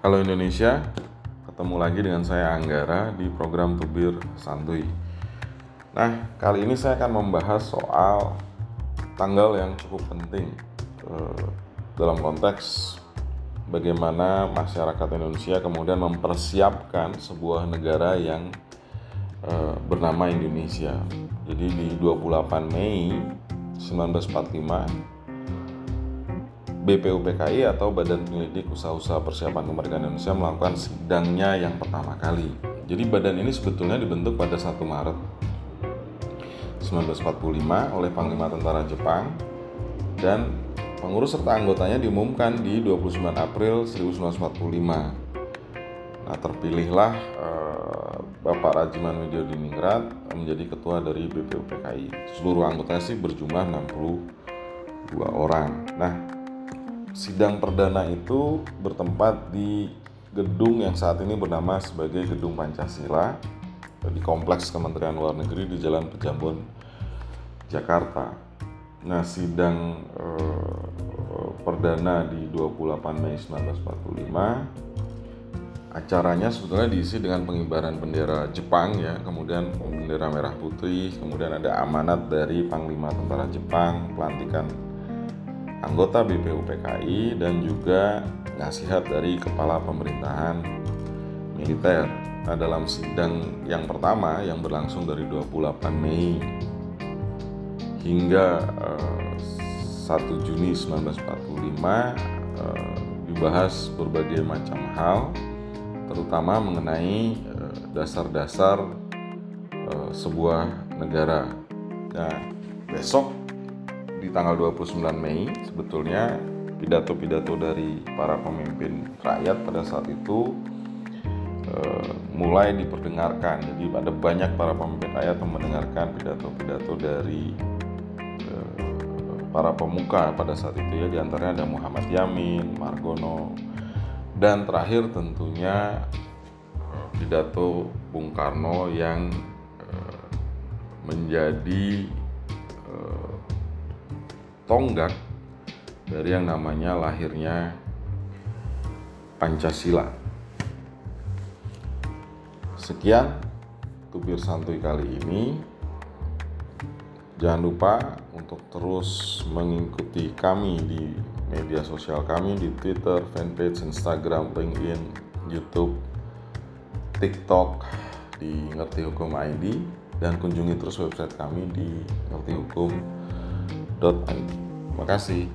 Halo Indonesia, ketemu lagi dengan saya Anggara di program Tubir Santuy. Nah, kali ini saya akan membahas soal tanggal yang cukup penting eh, dalam konteks bagaimana masyarakat Indonesia kemudian mempersiapkan sebuah negara yang eh, bernama Indonesia. Jadi di 28 Mei 1945 BPUPKI atau Badan Penyelidik Usaha-Usaha Persiapan Kemerdekaan Indonesia melakukan sidangnya yang pertama kali. Jadi badan ini sebetulnya dibentuk pada 1 Maret 1945 oleh Panglima Tentara Jepang dan pengurus serta anggotanya diumumkan di 29 April 1945. Nah, terpilihlah eh, Bapak Rajiman Diningrat menjadi ketua dari BPUPKI. Seluruh anggotanya sih berjumlah 62 orang. Nah, sidang perdana itu bertempat di gedung yang saat ini bernama sebagai Gedung Pancasila di Kompleks Kementerian Luar Negeri di Jalan Pejambon, Jakarta. Nah, sidang eh, perdana di 28 Mei 1945 acaranya sebetulnya diisi dengan pengibaran bendera Jepang ya, kemudian bendera merah putih, kemudian ada amanat dari Panglima Tentara Jepang, pelantikan anggota BPUPKI dan juga nasihat dari kepala pemerintahan militer. Nah, dalam sidang yang pertama yang berlangsung dari 28 Mei hingga eh, 1 Juni 1945 uh, eh, dibahas berbagai macam hal terutama mengenai eh, dasar-dasar uh, sebuah negara. Nah, besok di tanggal 29 Mei sebetulnya pidato-pidato dari para pemimpin rakyat pada saat itu uh, mulai diperdengarkan. Jadi ada banyak para pemimpin rakyat yang mendengarkan pidato-pidato dari uh, para pemuka pada saat itu ya di antaranya ada Muhammad Yamin, Margono, dan terakhir tentunya pidato Bung Karno yang uh, menjadi tonggak dari yang namanya lahirnya Pancasila. Sekian tubir santuy kali ini. Jangan lupa untuk terus mengikuti kami di media sosial kami di Twitter, fanpage, Instagram, LinkedIn, YouTube, TikTok di Ngerti Hukum ID dan kunjungi terus website kami di Terima kasih.